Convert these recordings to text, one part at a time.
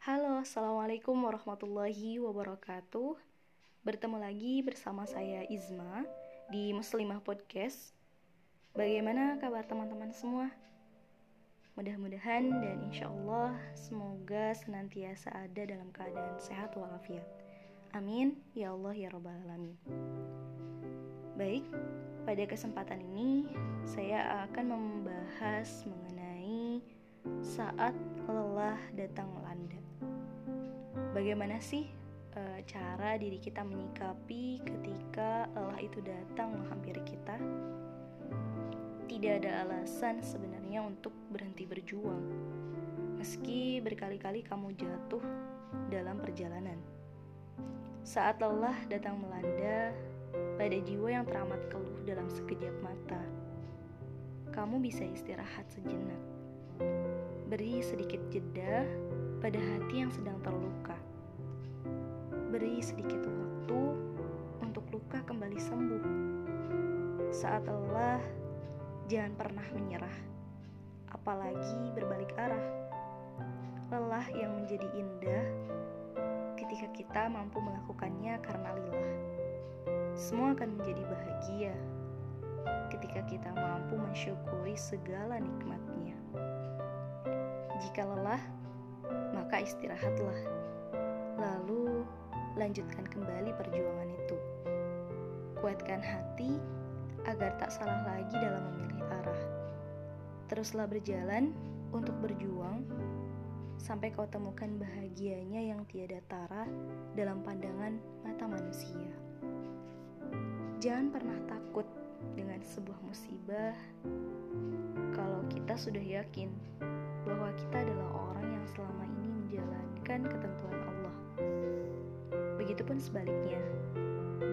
Halo, Assalamualaikum warahmatullahi wabarakatuh. Bertemu lagi bersama saya Izma di Muslimah Podcast. Bagaimana kabar teman-teman semua? Mudah-mudahan dan insya Allah semoga senantiasa ada dalam keadaan sehat walafiat. Amin, ya Allah ya Rabbal Alamin. Baik, pada kesempatan ini saya akan membahas mengenai saat lelah datang melanda. Bagaimana sih e, cara diri kita menyikapi ketika lelah itu datang menghampiri kita? Tidak ada alasan sebenarnya untuk berhenti berjuang, meski berkali-kali kamu jatuh dalam perjalanan. Saat lelah datang melanda, pada jiwa yang teramat keluh dalam sekejap mata, kamu bisa istirahat sejenak Beri sedikit jeda pada hati yang sedang terluka. Beri sedikit waktu untuk luka kembali sembuh. Saat lelah, jangan pernah menyerah, apalagi berbalik arah. Lelah yang menjadi indah ketika kita mampu melakukannya karena lillah. Semua akan menjadi bahagia ketika kita mampu mensyukuri segala nikmatnya. Jika lelah, maka istirahatlah. Lalu lanjutkan kembali perjuangan itu. Kuatkan hati agar tak salah lagi dalam memilih arah. Teruslah berjalan untuk berjuang sampai kau temukan bahagianya yang tiada tara dalam pandangan mata manusia. Jangan pernah takut dengan sebuah musibah kalau kita sudah yakin bahwa kita adalah orang yang selama ini menjalankan ketentuan Allah. Begitupun sebaliknya,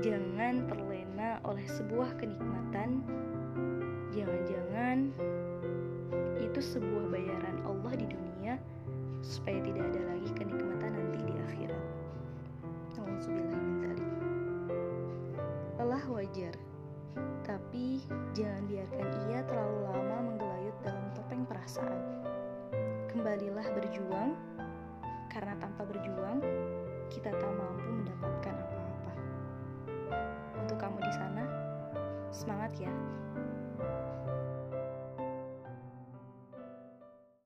jangan terlena oleh sebuah kenikmatan. Jangan-jangan itu sebuah bayaran Allah di dunia supaya tidak ada lagi kenikmatan nanti di akhirat. Lelah wajar, tapi jangan biarkan ia terlalu lama menggelayut dalam topeng perasaan kembalilah berjuang, karena tanpa berjuang kita tak mampu mendapatkan apa-apa. Untuk kamu di sana, semangat ya!